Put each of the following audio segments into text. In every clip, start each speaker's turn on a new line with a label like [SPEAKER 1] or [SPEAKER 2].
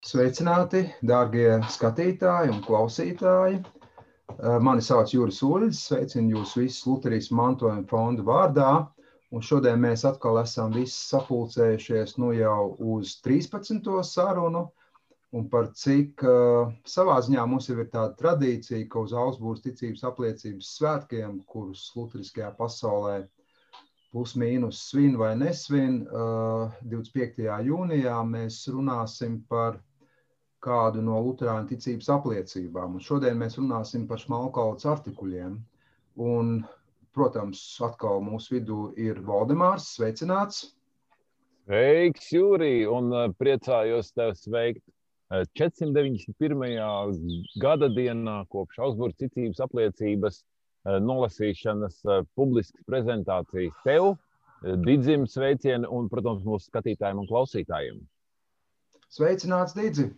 [SPEAKER 1] Sveicināti, dārgie skatītāji un klausītāji! Mani sauc Juris Uļģis, sveicinu jūs visus Lutrijas mantojuma fonda vārdā. Un šodien mēs atkal esam visi sapulcējušies nu jau uz 13. sarunu. Un par cik uh, savā ziņā mums ir tāda tradīcija, ka uz Augsburgas ticības apliecības svētkiem, kurus Lutriskajā pasaulē plus mīnus svin vai nesvin, uh, 25. jūnijā mēs runāsim par kādu no Lutāņu ticības apliecībām. Un šodien mēs runāsim par šmalkauts artikuļiem. Un, protams, atkal mūsu vidū ir Valdemārs. Sveicināts!
[SPEAKER 2] Sveiks, Jūrī! Un priecājos tevi sveikt 491. gada dienā kopš Augsburgas ticības apliecības nolasīšanas publiskas prezentācijas tev, Didzim sveicienu un, protams, mūsu skatītājiem un klausītājiem.
[SPEAKER 1] Sveicināts, Didzi!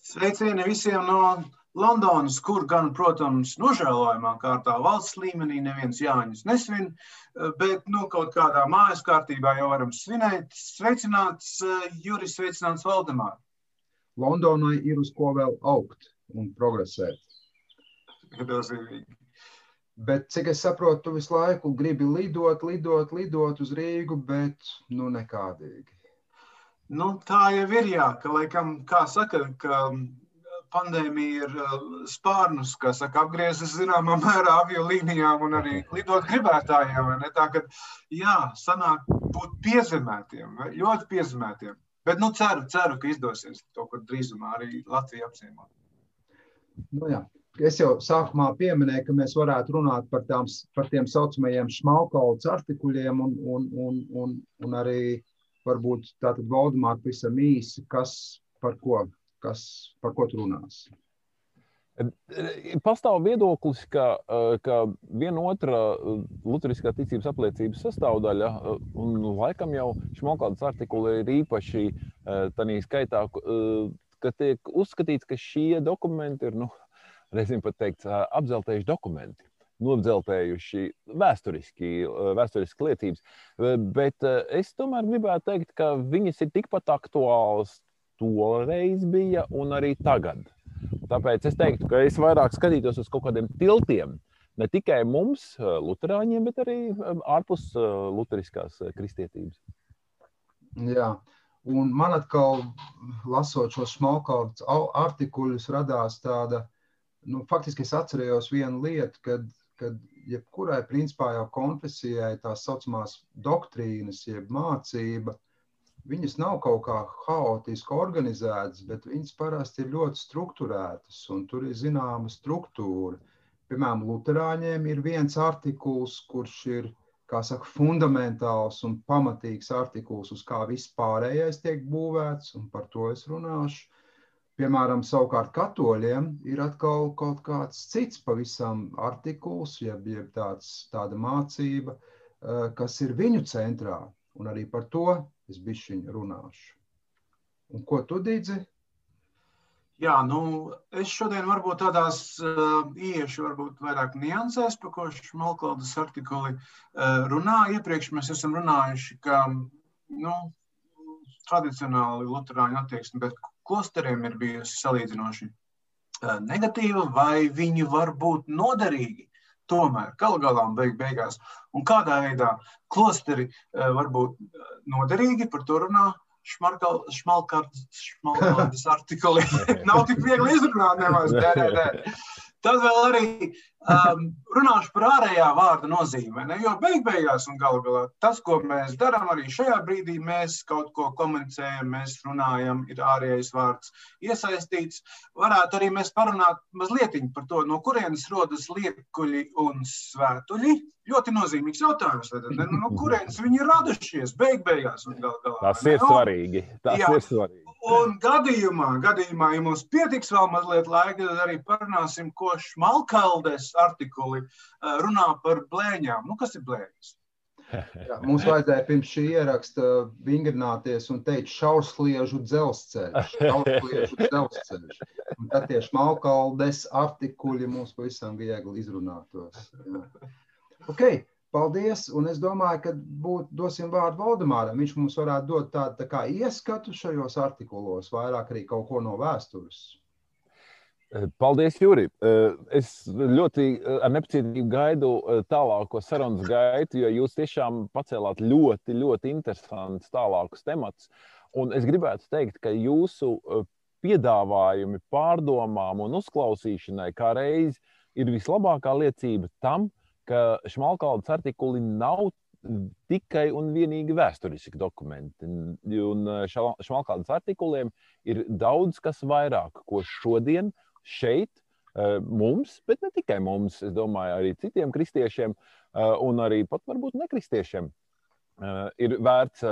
[SPEAKER 3] Sveicieni visiem no Londonas, kur gan, protams, nožēlojamā kārtā valsts līmenī neviens Jāņus nesvin, bet nu, kaut kādā mājas kārtībā jau varam svinēt. Sveicināts Juris, sveicināts Valdemārs.
[SPEAKER 1] Londonai ir uz ko vēl augt un progresēt. Bet, cik es saprotu, tu visu laiku gribi lidot, lidot, lidot uz Rīgu, bet nu nekādīgi.
[SPEAKER 3] Nu, tā jau ir, jā, ka, laikam, kā saka, ka pandēmija ir spārnus, kā saka, apgriezis zināmā mērā aviolīnijām un arī lidot gribētājiem. Tā, ka, jā, sanāk būt piezemētiem, ļoti piezemētiem. Bet, nu, ceru, ceru, ka izdosies to, kur drīzumā arī Latvija apciemot.
[SPEAKER 1] Nu, jā. Es jau sākumā pieminēju, ka mēs varētu runāt par, tām, par tiem saucamajiem šmalkauts artikuļiem un, un, un, un, un arī varbūt tātad Valdemār pavisam īsi, kas par ko, kas, par ko tu runās.
[SPEAKER 2] Pastāv viedoklis, ka, ka viena otra Lutheriskā ticības apliecības sastāvdaļa, un laikam jau šmalkādas artikuli ir īpaši tādā skaitā, ka tiek uzskatīts, ka šie dokumenti ir, nu, reizēm pat teikt, apzeltējuši dokumenti nodzeltējuši vēsturiski, vēsturiski lietības. Bet es tomēr gribētu teikt, ka viņas ir tikpat aktuālas toreiz bija un arī tagad. Tāpēc es teiktu, ka es vairāk skatītos uz kaut kādiem tiltiem. Ne tikai mums, Lutāņiem, bet arī ārpus Lutheriskās kristietības.
[SPEAKER 1] Jā, un man atkal, lasot šos smalkātus artikuļus, radās tāda, nu, faktiski es atcerējos vienu lietu, kad kad jebkurai principā jau konfesijai tās saucamās doktrīnas, jeb mācība, viņas nav kaut kā haotiski organizētas, bet viņas parasti ir ļoti strukturētas, un tur ir zināma struktūra. Piemēram, Lutāņiem ir viens artikuls, kurš ir saka, fundamentāls un pamatīgs artikuls, uz kā viss pārējais tiek būvēts, un par to es runāšu. Piemēram, savukārt katoļiem ir atkal kaut kāds cits pavisam artikuls, jeb, jeb tāds, tāda mācība, kas ir viņu centrā, un arī par to es bišķiņu runāšu. Un ko tu dīdzi?
[SPEAKER 3] Jā, nu, es šodien varbūt tādās uh, iešu varbūt vairāk niansēs, par ko Šmalkaldas artikuli uh, runā. Iepriekš mēs esam runājuši, ka, nu, tradicionāli luterāņu attieksme, bet klosteriem ir bijusi salīdzinoši negatīva, vai viņi var būt noderīgi. Tomēr, galu galā, beig, beigās, un kādā veidā klosteri var būt noderīgi, par to runā šmalkārtas artikuli. Nav tik viegli izrunāt, nemaz. Nē, nē, nē. Tad vēl arī um, runāšu par ārējā vārda nozīmi. Ne? Jo beig beigās un galu galā tas, ko mēs darām arī šajā brīdī, mēs kaut ko komunicējam, mēs runājam, ir ārējais vārds iesaistīts. Varētu arī mēs parunāt mazliet par to, no kurienes rodas liekuļi un svētuļi. Ļoti nozīmīgs jautājums. Ne? No kurienes viņi ir radušies beig beigās un galu galā.
[SPEAKER 2] Tas ir svarīgi. Tas Jā. ir svarīgi.
[SPEAKER 3] Un gadījumā, gadījumā, ja mums pietiks vēl mazliet laika, tad arī parunāsim, ko Šmalkaldes artikuli runā par blēņām. Nu, kas ir blēņas?
[SPEAKER 1] Jā, mums vajadzēja pirms šī ieraksta vingrināties un teikt šausliežu dzelzceļš. Šausliežu dzelzceļš. Un tad tie šmalkaldes artikuļi mums pavisam viegli izrunātos. Jā. Ok, Paldies, un es domāju, ka būt, dosim vārdu Valdemāram. Viņš mums varētu dot tādu tā kā ieskatu šajos artikulos, vairāk arī kaut ko no vēstures.
[SPEAKER 2] Eh, paldies, Juri. Eh, es ļoti eh, ar nepacietību gaidu tālāko sarunas gaitu, jo jūs tiešām pacēlāt ļoti, ļoti interesantus tālākus tematus. Un es gribētu teikt, ka jūsu piedāvājumi pārdomām un uzklausīšanai kā reiz ir vislabākā liecība tam, ka šmalkaldas artikuli nav tikai un vienīgi vēsturiski dokumenti. Un šmalkaldas artikuliem ir daudz kas vairāk, ko šodien šeit, eh, mums, bet ne tikai mums, es domāju, arī citiem kristiešiem eh, un arī pat varbūt nekristiešiem ir vērts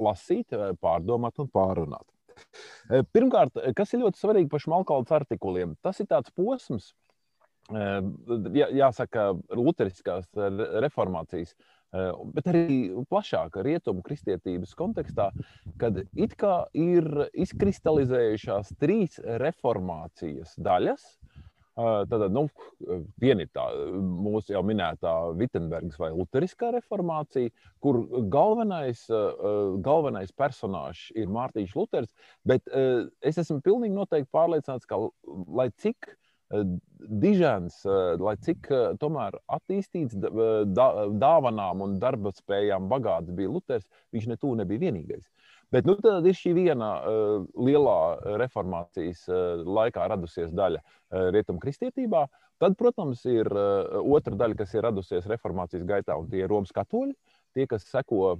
[SPEAKER 2] lasīt, pārdomāt un pārunāt. Pirmkārt, kas ir ļoti svarīgi par šmalkaldas artikuliem? Tas ir tāds posms, jāsaka, Lutheriskās reformācijas Eh, bet arī plašāka rietumu kristietības kontekstā, kad it kā ir izkristalizējušās trīs reformācijas daļas. Eh, tad nu, viena ir tā mūsu jau minētā Vitsenbergas vai Lutheriskā reformācija, kur galvenais, galvenais personāžs ir Mārtiņš Luters. Bet es esmu pilnīgi noteikti pārliecināts, ka lai cik uh, Dižens, eh, lai cik tomēr attīstīts, dāvanām un darba spējām bagāts bija Luters, viņš ne tuvu nebija vienīgais. Bet nu, tad ir šī viena uh, lielā reformācijas uh, laikā radusies daļa uh, rietumkristietībā. Tad, protams, ir uh, otra daļa, kas ir radusies reformācijas gaitā, un tie ir Romas katoļi, tie, kas seko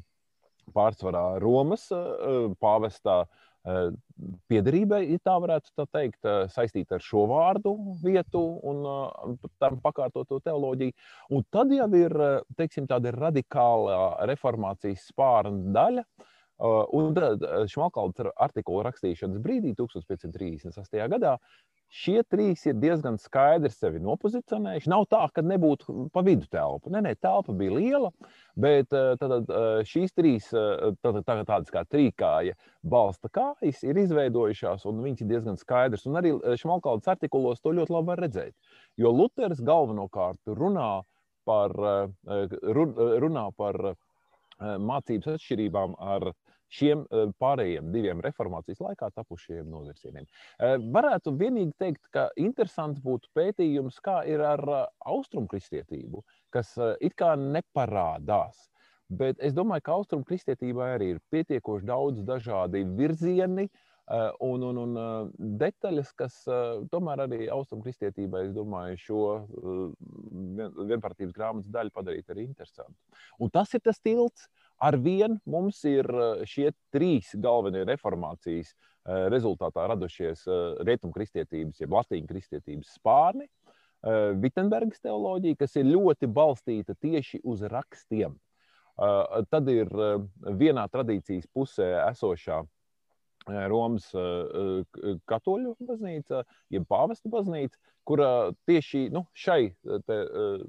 [SPEAKER 2] pārsvarā Romas uh, pāvestā uh, Piederībai, ja tā varētu tā teikt, eh, saistīta ar šo vārdu vietu un eh, tam pakārtoto teoloģiju. Un tad jau ir teiksim, tāda radikāla reformācijas spārna daļa. Un tad Šmalkalda artikula rakstīšanas brīdī, 1538. gadā, Šie trīs ir diezgan skaidri sevi nopozicionējuši. Nav tā, ka nebūtu pa vidu telpa. Nē, nē, telpa bija liela, bet eh, tad, eh, šīs trīs eh, tad, tā, tādas kā trīkāja balsta kājas ir izveidojušās, un viņas ir diezgan skaidras. Un arī Šmalkaldas artikulos to ļoti labi var redzēt. Jo Luters galvenokārt runā par, runā par mācības atšķirībām ar šiem eh, pārējiem diviem reformācijas laikā tapušajiem novirzieniem. Eh, varētu vienīgi teikt, ka interesants būtu pētījums, kā ir ar eh, austrumkristietību, kas it kā neparādās. Bet es domāju, ka austrumkristietībai arī ir pietiekoši daudz dažādi virzieni, un, un, un detaļas, kas tomēr arī austrumkristietībai, es domāju, šo vienpartības grāmatas daļu padarīt arī interesantu. Un tas ir tas tilts, Ar vienu mums ir eh, šie trīs galvenie reformācijas eh, rezultātā radušies eh, rietumkristietības, jeb latīņu kristietības spārni, Vitsenbergas teoloģija, kas ir ļoti balstīta tieši uz rakstiem. Tad ir vienā tradīcijas pusē esošā Romas katoļu baznīca, jeb pāvesta baznīca, kura tieši nu, šai te,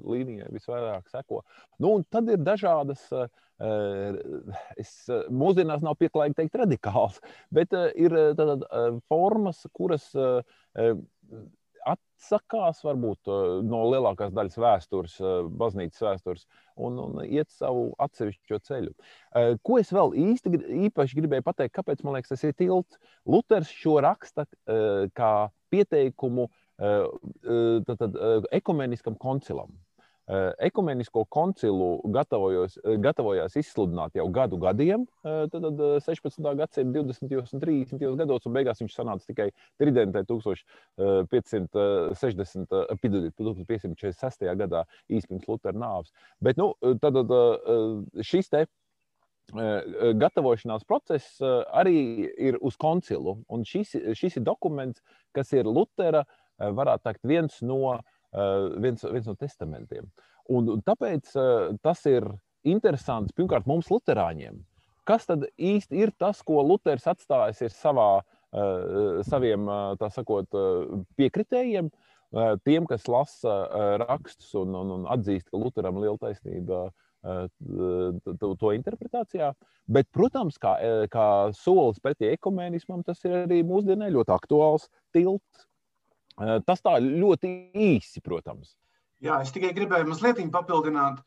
[SPEAKER 2] līnijai visvairāk seko. Nu, tad ir dažādas es, mūsdienās nav pieklājīgi teikt radikāls, bet ir tātad formas, kuras atsakās varbūt no lielākās daļas vēstures, baznīcas vēstures, un, un iet savu atsevišķo ceļu. Ko es vēl īsti īpaši gribēju pateikt, kāpēc man liekas, tas ir tilts? Luters šo raksta kā pieteikumu tātad, ekumeniskam koncilam. Eh, ekumenisko koncilu eh, gatavojās izsludināt jau gadu gadiem, eh, tad 16. gadsimta 20. un 30. gados, un beigās viņš sanāca tikai Tridentē 1560, 1546. gadā īstenībā pirms Lutera nāves. Bet nu, tad, šis te gatavošanās process arī ir uz koncilu, un šis, šis ir dokuments, kas ir Lutera, varētu teikt, viens no uh, viens, viens no testamentiem. Un, un tāpēc eh, tas ir interesants pirmkārt mums, Lutāņiem. Kas tad īsti ir tas, ko Luters atstājis savā, eh, saviem sakot, piekritējiem? Tiem, kas lasa rakstus un, un, un atzīst, ka Lutheram ir liela taisnība to interpretācijā. Bet, protams, kā, kā solis pretī ekumēnismam, tas ir arī mūsdienē ļoti aktuāls tilts Tas tā ļoti īsi, protams.
[SPEAKER 3] Jā, es tikai gribēju mazliet papildināt.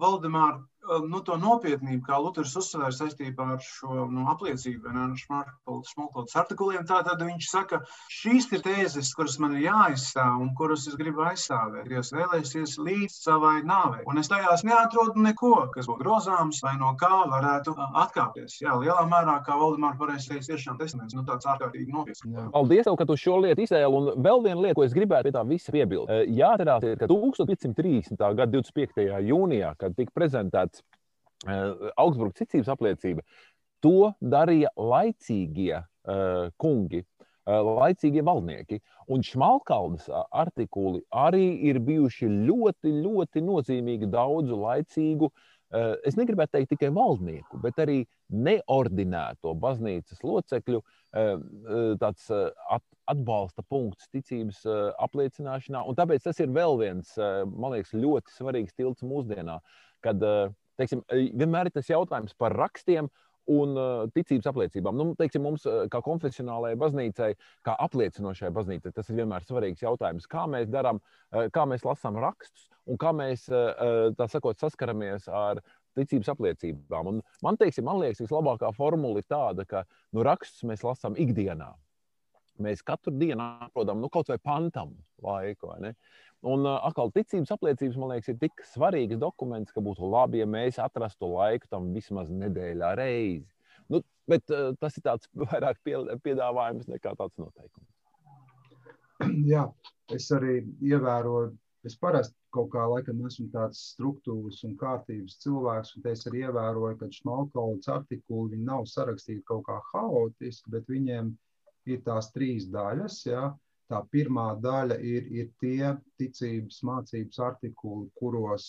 [SPEAKER 3] Valdemāra nu, to nopietnību, kā Luters uzsver saistībā ar šo nu, apliecību, ne, ar Šmalkotas artikuliem, tad viņš saka, šīs ir tēzes, kuras man ir jāizstāv un kuras es gribu aizstāvēt. Dievs vēlēsies līdz savai nāvei. Un es tajās neatrodu neko, kas būtu grozāms vai no kā varētu atkāpties. Jā, lielā mērā, kā Valdemāra pareizi teica, tiešām testaments, nu tāds ārkārtīgi nopietns.
[SPEAKER 2] Paldies tev, ka tu šo lietu izcēli. Un vēl viena lieta, ko es gribētu pie tā visa piebilst. Jāatcerās, ka 1530. gada 25. jūnijā, kad tika prezentēts uh, Augsburgas ticības apliecība, to darīja laicīgie uh, kungi, uh, laicīgie valdnieki. Un šmalkaldas artikuli arī ir bijuši ļoti, ļoti nozīmīgi daudzu laicīgu uh, es negribētu teikt tikai valdnieku, bet arī neordinēto baznīcas locekļu tāds atbalsta punkts ticības apliecināšanā. Un tāpēc tas ir vēl viens, man liekas, ļoti svarīgs tilts mūsdienā, kad teiksim, vienmēr ir tas jautājums par rakstiem un ticības apliecībām. Nu, teiksim, mums, kā konfesionālajai baznīcai, kā apliecinošai baznīcai, tas ir vienmēr svarīgs jautājums, kā mēs darām, kā mēs lasām rakstus un kā mēs sakot, saskaramies ar ticības apliecībām. Un man, teiksim, man liekas, vislabākā formula ir tāda, ka nu, rakstus mēs lasām ikdienā. Mēs katru dienu atrodam nu, kaut vai pantam laiku. Un uh, atkal ticības apliecības, man liekas, ir tik svarīgs dokuments, ka būtu labi, ja mēs atrastu laiku tam vismaz nedēļā reizi. Nu, bet uh, tas ir tāds vairāk pie, piedāvājums nekā tāds noteikums.
[SPEAKER 1] Jā, es arī ievēroju Es parasti kaut kā laikam esmu tāds struktūras un kārtības cilvēks, un es arī ievēroju, ka šmalkaudas artikuli nav sarakstīti kaut kā haotiski, bet viņiem ir tās trīs daļas. Ja? Tā pirmā daļa ir, ir tie ticības mācības artikuli, kuros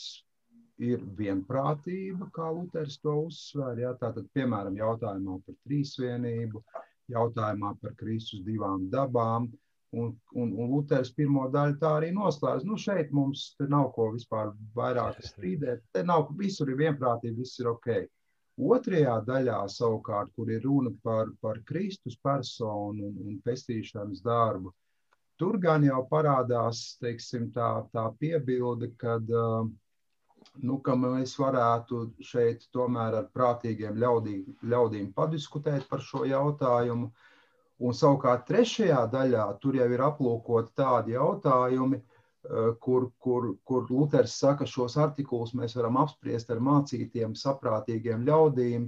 [SPEAKER 1] ir vienprātība, kā Luters to uzsver. Ja? Tātad, piemēram, jautājumā par trīsvienību, jautājumā par Kristus divām dabām, Un, un, un Luters pirmo daļu tā arī noslēdz. Nu, šeit mums nav ko vispār vairāk strīdēt. Te nav visur ir vienprātība, viss ir ok. Otrajā daļā, savukārt, kur ir runa par, par Kristus personu un, un pestīšanas darbu, tur gan jau parādās teiksim, tā, tā piebilde, kad, nu, ka mēs varētu šeit tomēr ar prātīgiem ļaudī, ļaudīm padiskutēt par šo jautājumu. Uh, Un savukārt trešajā daļā tur jau ir aplūkoti tādi jautājumi, eh, kur, kur, kur Luters saka, šos artikulus mēs varam apspriest ar mācītiem, saprātīgiem ļaudīm,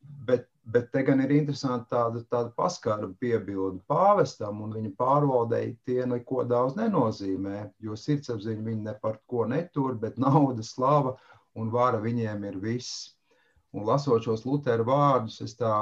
[SPEAKER 1] bet, bet te gan ir interesanti tāda, tāda paskarba piebildu pāvestam un viņa pārvaldei tie neko daudz nenozīmē, jo sirdsapziņa viņi ne par ko netur, bet nauda, slava un vara viņiem ir viss. Un lasot šos Lutera vārdus, es tā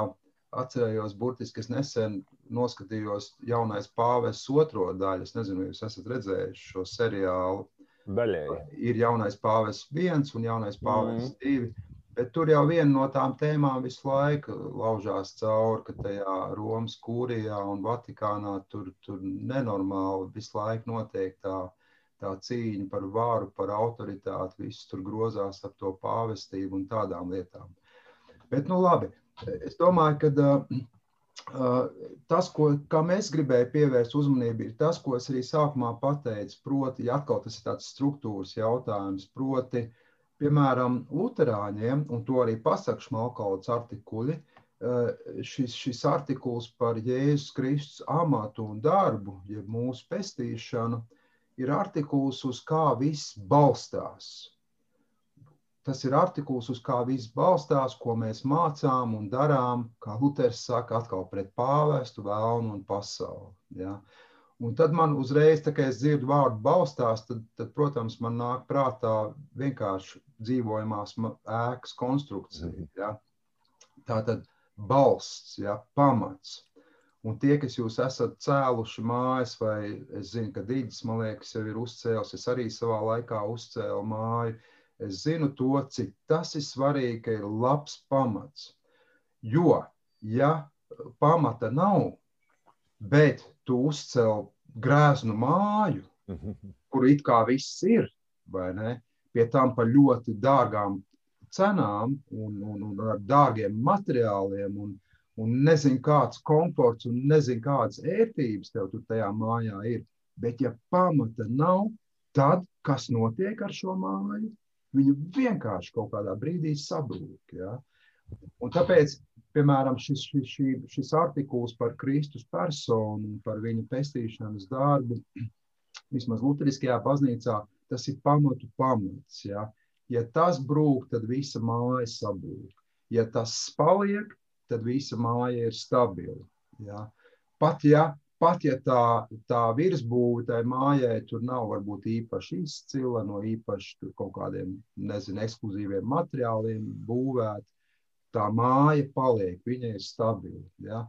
[SPEAKER 1] atcerējos, burtiski es nesen noskatījos jaunais pāvests otro daļu. Es nezinu, vai jūs esat redzējuši šo seriālu.
[SPEAKER 2] Daļēji.
[SPEAKER 1] Ir jaunais pāvests viens un jaunais pāvests mm. divi. Bet tur jau viena no tām tēmām visu laiku laužās cauri, ka tajā Romas kūrijā un Vatikānā tur, tur nenormāli visu laiku notiek tā, tā cīņa par varu, par autoritāti. Viss tur grozās ap to pāvestību un tādām lietām. Bet, nu labi, Es domāju, ka uh, tas, ko mēs gribējām pievērst uzmanību, ir tas, ko es arī sākumā pateicu. Proti, atkal tas ir tāds struktūras jautājums, proti, piemēram, Lutāņiem, un to arī pasakā Šmalkauts artikuļi, uh, šis, šis artikuls par Jēzus Kristus amatu un darbu, jeb mūsu pestīšanu, ir artikuls, uz kā viss balstās Tas ir artikuls, uz kā viss balstās, ko mēs mācām un darām, kā Luters saka, atkal pret pāvestu, vēlnu un pasauli. Ja? Un tad man uzreiz, kā es dzirdu vārdu balstās, tad, tad protams, man nāk prātā vienkārši dzīvojamās ēkas konstrukcija. Mhm. Ja? Tā tad balsts, ja? pamats. Un tie, kas jūs esat cēluši mājas, vai es zinu, ka Dīdis, man liekas, jau ir uzcēlis, es arī savā laikā uzcēlu māju, Es zinu to, cik tas ir svarīgi, ka ir labs pamats. Jo, ja pamata nav, bet tu uzcēl grēznu māju, kur it kā viss ir, vai ne? Pie tam par ļoti dārgām cenām un, un, un ar dārgiem materiāliem un, un nezinu kāds komforts un nezinu kādas ērtības tev tur tajā mājā ir. Bet ja pamata nav, tad kas notiek ar šo māju? Viņa vienkārši kaut kādā brīdī sabrūk. Ja? Un tāpēc, piemēram, šis, šis, šis, artikuls par Kristus personu un par viņa pestīšanas darbu, vismaz Lutheriskajā baznīcā, tas ir pamatu pamats. Ja? Ja tas brūk, tad visa māja sabrūk. Ja tas paliek, tad visa māja ir stabila. Ja? Pat ja, pat ja tā, tā virsbūve tai mājai tur nav varbūt īpaši izcila, no īpaši kaut kādiem, nezinu, ekskluzīviem materiāliem būvēta, tā māja paliek, viņa ir stabila. Ja?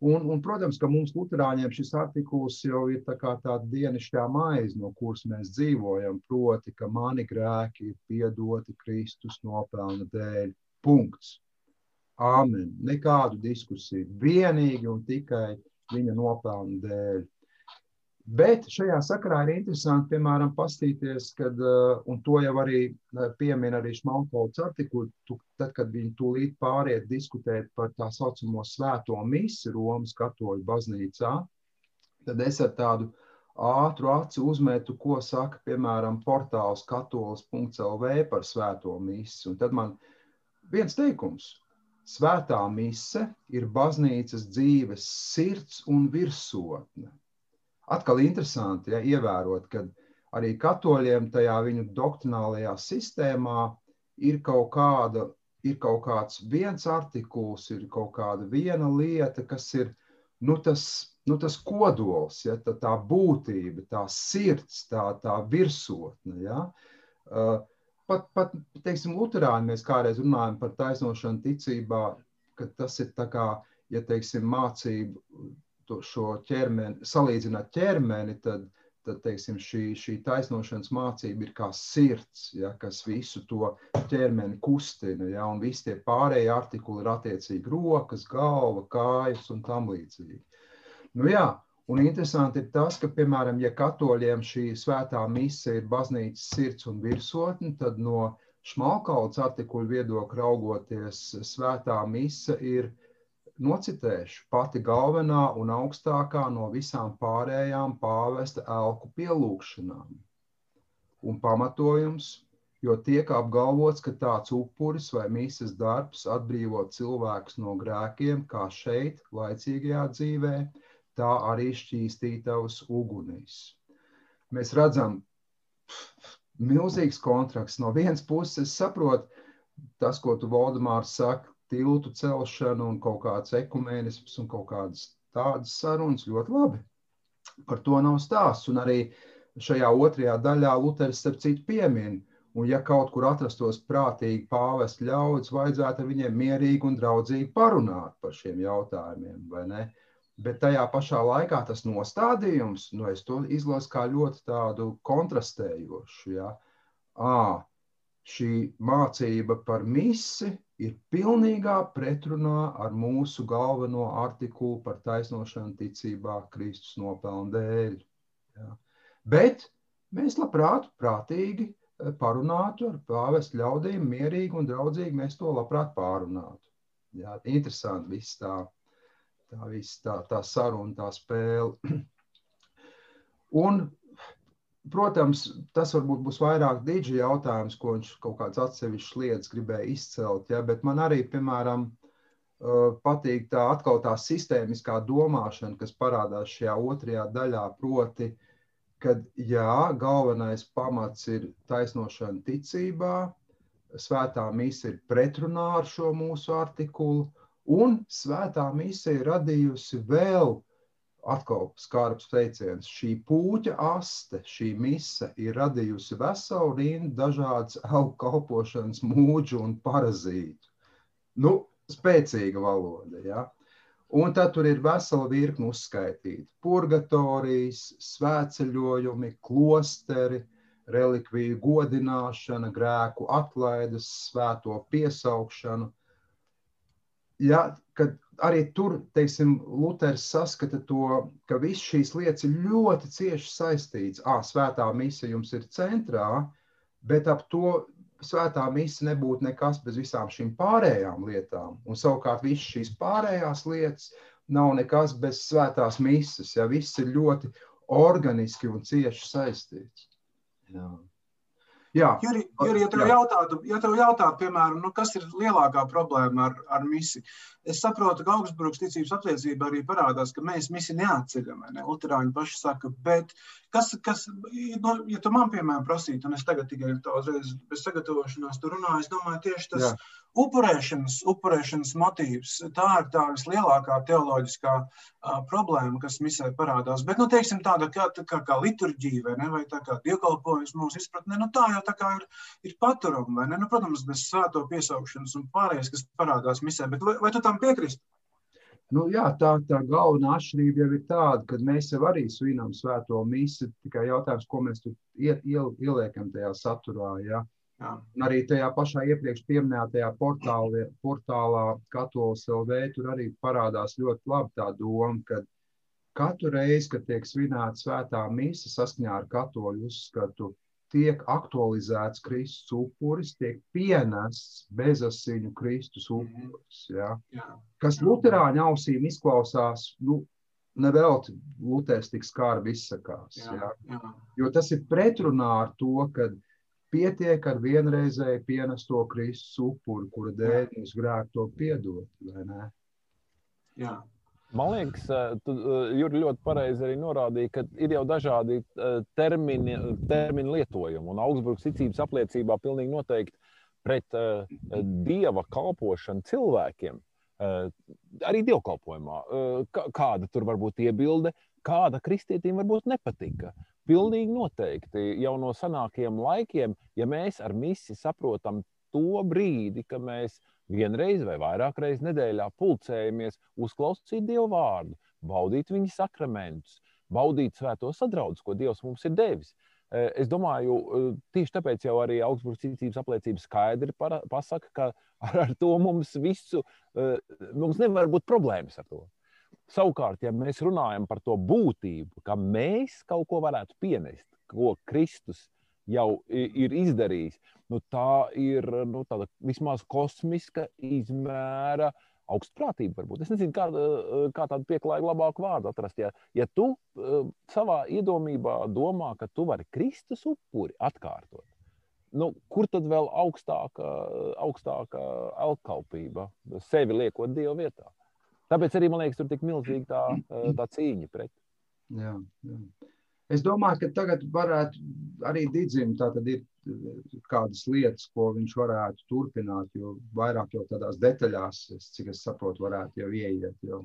[SPEAKER 1] Un, un, protams, ka mums, Lutāņiem, šis artikuls jau ir tā tāda dienasčā maize, no kuras mēs dzīvojam. Proti, ka mani grēki ir piedoti Kristus nopelna dēļ. Punkts. Āmen. Nekādu diskusiju. Vienīgi un tikai viņa nopelna dēļ. Bet šajā sakarā ir interesanti, piemēram, pastīties, kad, uh, un to jau arī uh, piemin arī Šmalkolts artikulu, tad, kad viņi tūlīt pāriet diskutēt par tā saucamo svēto misi Romas katoļu baznīcā, tad es ar tādu ātru acu uzmetu, ko saka, piemēram, portāls katolis.lv par svēto misi. Un tad man viens teikums, Svētā mise ir baznīcas dzīves sirds un virsotne. Atkal interesanti ja, ievērot, ka arī katoļiem tajā viņu doktrinālajā sistēmā ir kaut, kāda, ir kaut kāds viens artikuls, ir kaut kāda viena lieta, kas ir nu, tas, nu, tas kodols, ja, tā, tā būtība, tā sirds, tā, tā virsotne. Ja. Uh, pat, pat teiksim, Lutāņi mēs kādreiz runājam par taisnošanu ticībā, ka tas ir kā, ja teiksim, mācību šo ķermeni, salīdzināt ķermeni, tad, tad teiksim, šī, šī taisnošanas mācība ir kā sirds, ja, kas visu to ķermeni kustina, ja, un visi tie pārējie artikuli ir attiecīgi rokas, galva, kājas un tam līdzīgi. Nu jā, Un interesanti ir tas, ka, piemēram, ja katoļiem šī svētā mise ir baznīcas sirds un virsotne, tad no šmalkauts artikuļu viedokļa raugoties, svētā mise ir, nocitēšu, pati galvenā un augstākā no visām pārējām pāvesta elku pielūgšanām. Un pamatojums, jo tiek apgalvots, ka tāds upuris vai mīsas darbs atbrīvo cilvēkus no grēkiem, kā šeit, laicīgajā dzīvēm, tā arī šķīstītavas ugunīs. Mēs redzam, milzīgs kontrakts. No vienas puses, es saprotu, tas, ko tu Valdemārs saka, tiltu celšana un kaut kāds ekumēnisms un kaut kādas tādas sarunas ļoti labi. Par to nav stāsts. Un arī šajā otrajā daļā Luters starp citu piemin, un ja kaut kur atrastos prātīgi pāvest ļaudis, vajadzētu ar viņiem mierīgi un draudzīgi parunāt par šiem jautājumiem, vai ne? Bet tajā pašā laikā tas nostādījums, nu, es to izlasu kā ļoti tādu kontrastējošu. Ja? À, šī mācība par misi ir pilnīgā pretrunā ar mūsu galveno artikulu par taisnošanu ticībā Kristus nopelnu dēļ. Ja? Bet mēs labprāt, prātīgi eh, parunātu ar pāvestu ļaudīm, mierīgi un draudzīgi mēs to labprāt pārunātu. Ja? Interesanti viss tā tā viss tā, tā saruna, tā spēle. Un, protams, tas varbūt būs vairāk dīdži jautājums, ko viņš kaut kāds atsevišķs lietas gribēja izcelt, ja, bet man arī, piemēram, patīk tā atkal tā sistēmiskā domāšana, kas parādās šajā otrajā daļā, proti, kad jā, galvenais pamats ir taisnošana ticībā, svētā mīsa ir pretrunā ar šo mūsu artikulu, Un svētā misija ir radījusi vēl atkal skarbs teiciens. Šī puķa aste, šī mise ir radījusi veselu rindu dažādas augu kalpošanas mūģu un parazītu. Nu, spēcīga valoda, ja? Un tad tur ir vesela virkni uzskaitīta. Purgatorijas, svētceļojumi, klosteri, relikviju godināšana, grēku atlaides, svēto piesaukšanu – ja, kad arī tur, teiksim, Luters saskata to, ka viss šīs lietas ir ļoti cieši saistīts. Ā, svētā mise jums ir centrā, bet ap to svētā mise nebūtu nekas bez visām šīm pārējām lietām. Un savukārt visas šīs pārējās lietas nav nekas bez svētās mises, ja viss ir ļoti organiski un cieši saistīts. Jā. Jā,
[SPEAKER 3] Juri, Juri, ja tev jautātu, ja tev jautātu, piemēram, nu, kas ir lielākā problēma ar, ar misiju, es saprotu, ka Augsburgas ticības apliecība arī parādās, ka mēs misiju neatceļam. Ne? Luterāņi paši saka, bet kas, kas nu, ja tu man, piemēram, prasītu, un es tagad tikai tā uzreiz bez sagatavošanās tur runāju, es domāju, tieši tas Jā. upurēšanas, upurēšanas motīvs, tā ir tā vislielākā teoloģiskā uh, problēma, kas misē parādās. Bet, nu, teiksim, tāda kā, tā kā, kā liturģija vai, ne, vai tā kā dievkalpojums mūsu izpratnē, nu, tā jau tā kā ir, ir paturama, vai ne? Nu, protams, bez svēto piesaukšanas un pārējais, kas parādās misē, bet vai, vai tu tam piekrīsti?
[SPEAKER 1] Nu, jā, tā, tā galvenā atšķirība jau ir tāda, ka mēs jau arī svinam svēto misiju. Tikai jautājums, ko mēs tur iel, iel, ieliekam tajā saturā. Ja? Jā. Un arī tajā pašā iepriekš minētajā portālā, portālā Katolis LV tur arī parādās ļoti labi tā doma, ka katru reizi, kad tiek svinēta svētā misija saskaņā ar katoļu uzskatu, tiek aktualizēts Kristus upuris, tiek pienests bezasiņu Kristus upuris. Ja? Kas Lutāņu ausīm izklausās, nu, nevelti Luters tik skarbi izsakās. Ja? Jo tas ir pretrunā ar to, ka pietiek ar vienreizēju pienesto Kristus upuri, kura dēļ mums grēk to piedot.
[SPEAKER 2] Jā. Man liekas, eh, tu eh, Juri, ļoti pareizi arī norādīja, ka ir jau dažādi eh, termini, termini lietojumi. Un Augsburgas ticības apliecībā pilnīgi noteikti pret uh, dieva kalpošanu cilvēkiem, uh, arī dievkalpojumā, uh, kāda tur var būt iebilde, kāda kristietim varbūt nepatika. Pilnīgi noteikti jau no senākiem laikiem, ja mēs ar misiju saprotam to brīdi, ka mēs vienreiz vai vairāk reizes nedēļā pulcējamies, uzklausīt Dievu vārdu, baudīt viņa sakramentus, baudīt svēto sadraudzību, ko Dievs mums ir devis. Eh, es domāju, eh, tieši tāpēc jau arī Augsburgas ticības apliecība skaidri pasaka, ka ar, ar to mums visu, eh, mums nevar būt problēmas ar to. Savukārt, ja mēs runājam par to būtību, ka mēs kaut ko varētu pienest, ko Kristus jau ir izdarījis, nu, tā ir nu, tāda vismaz kosmiska izmēra augstprātība. Varbūt. Es nezinu, kā, kā tādu pieklājīgu labāku vārdu atrast. Ja, ja tu uh, savā iedomībā domā, ka tu vari Kristus upuri atkārtot, nu, kur tad vēl augstāka, augstāka alkalpība, sevi liekot Dieva vietā? Tāpēc arī man liekas, tur tik milzīga tā, tā cīņa pret.
[SPEAKER 1] Jā, jā. Es domāju, ka tagad varētu arī Digim ir kādas lietas, ko viņš varētu turpināt, jo vairāk jau tādās detaļās, cik es saprotu, varētu jau ieiet. Jau.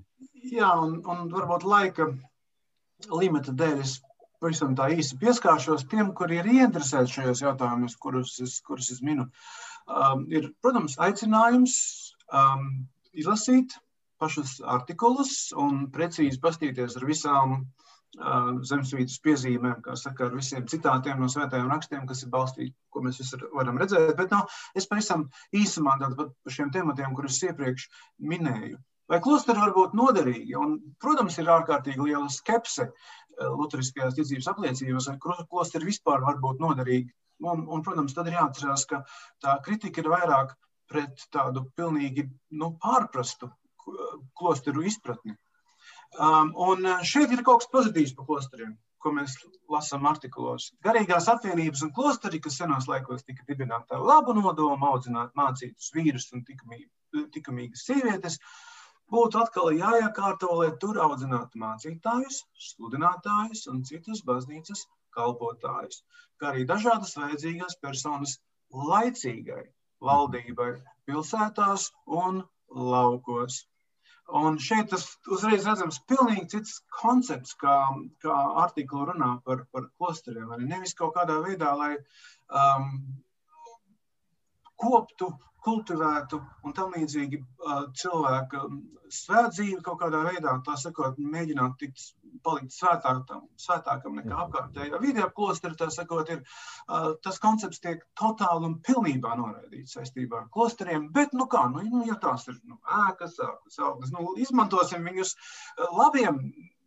[SPEAKER 3] Jā, un, un varbūt laika limita dēļ es pavisam tā īsi pieskāršos tiem, kuri ir ieinteresēti šajos jautājumos, kurus es, kurus es minu. Um, ir, protams, aicinājums um, izlasīt pašus artikulus un precīzi pastīties ar visām uh, zemesvītras piezīmēm, kā saka, ar visiem citātiem no svētajiem rakstiem, kas ir balstīti, ko mēs visi varam redzēt. Bet no, es pavisam īsumā par šiem tematiem, kurus iepriekš minēju. Vai klosteri var būt noderīgi? Un, protams, ir ārkārtīgi liela skepse Lutheriskajās ticības apliecībās, vai klosteri vispār var būt noderīgi. Un, un, protams, tad ir jāatcerās, ka tā kritika ir vairāk pret tādu pilnīgi nu, pārprastu klosteru izpratni. Um, un uh, šeit ir kaut kas pozitīvs par klosteriem, ko mēs lasām artikulos. Garīgās apvienības un klosteri, kas senos laikos tika dibināti ar labu nodomu, audzināt mācītus vīrus un likumīgas sievietes, būtu atkal jāiekārto, lai tur audzinātu mācītājus, sludinātājus un citus baznīcas kalpotājus, kā arī dažādas vajadzīgās personas laicīgai valdībai pilsētās un laukos. Un šeit tas uzreiz redzams pilnīgi cits koncepts, kā, kā artiklu runā par, par klosteriem. Nevis kaut kādā veidā, lai um, koptu kultivētu un tam līdzīgi uh, cilvēka svētdzīvi kaut kādā veidā, tā sakot, mēģināt tikt, palikt svētākam, svētākam nekā apkārtējā vide ap klosteri, tā sakot, ir uh, tas koncepts tiek totāli un pilnībā noraidīts saistībā ar klosteriem, bet, nu kā, nu, nu ja tās ir nu, ēkas, ēkas, augas, nu, izmantosim viņus labiem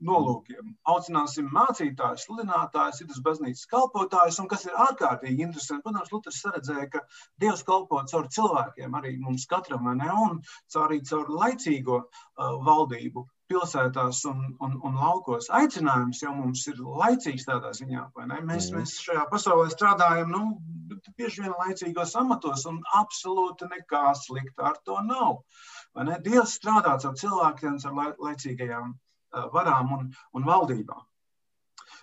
[SPEAKER 3] nolūkiem. Aucināsim mācītājus, sludinātājus, citus baznīcas kalpotājus, un kas ir ārkārtīgi interesanti. Protams, Luters redzēja, ka Dievs kalpo caur cilvēkiem, arī mums katram, ne, un arī caur laicīgo uh, valdību pilsētās un, un, un laukos. Aicinājums jau mums ir laicīgs tādā ziņā, vai ne? Mēs, mm. mēs šajā pasaulē strādājam, nu, bieži vien laicīgos amatos, un absolūti nekā slikta ar to nav. Dievs strādā ar cilvēkiem, ar laicīgajām varām un, un valdībām.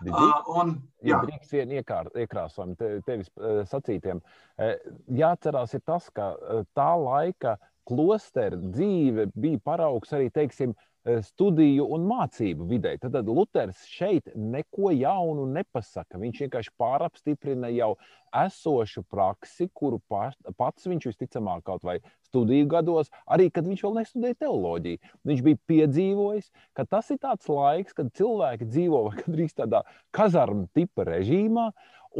[SPEAKER 2] Uh, un, jā, drīkst vien iekrāsojumi te, tevis sacītiem. Jāatcerās ir tas, ka tā laika klostera dzīve bija paraugs arī, teiksim, studiju un mācību vidē. Tad, tad Luters šeit neko jaunu nepasaka. Viņš vienkārši pārapstiprina jau esošu praksi, kuru pats viņš visticamāk kaut vai studiju gados, arī kad viņš vēl nestudēja teoloģiju. Viņš bija piedzīvojis, ka tas ir tāds laiks, kad cilvēki dzīvo gandrīz tādā kazarmu tipa režīmā,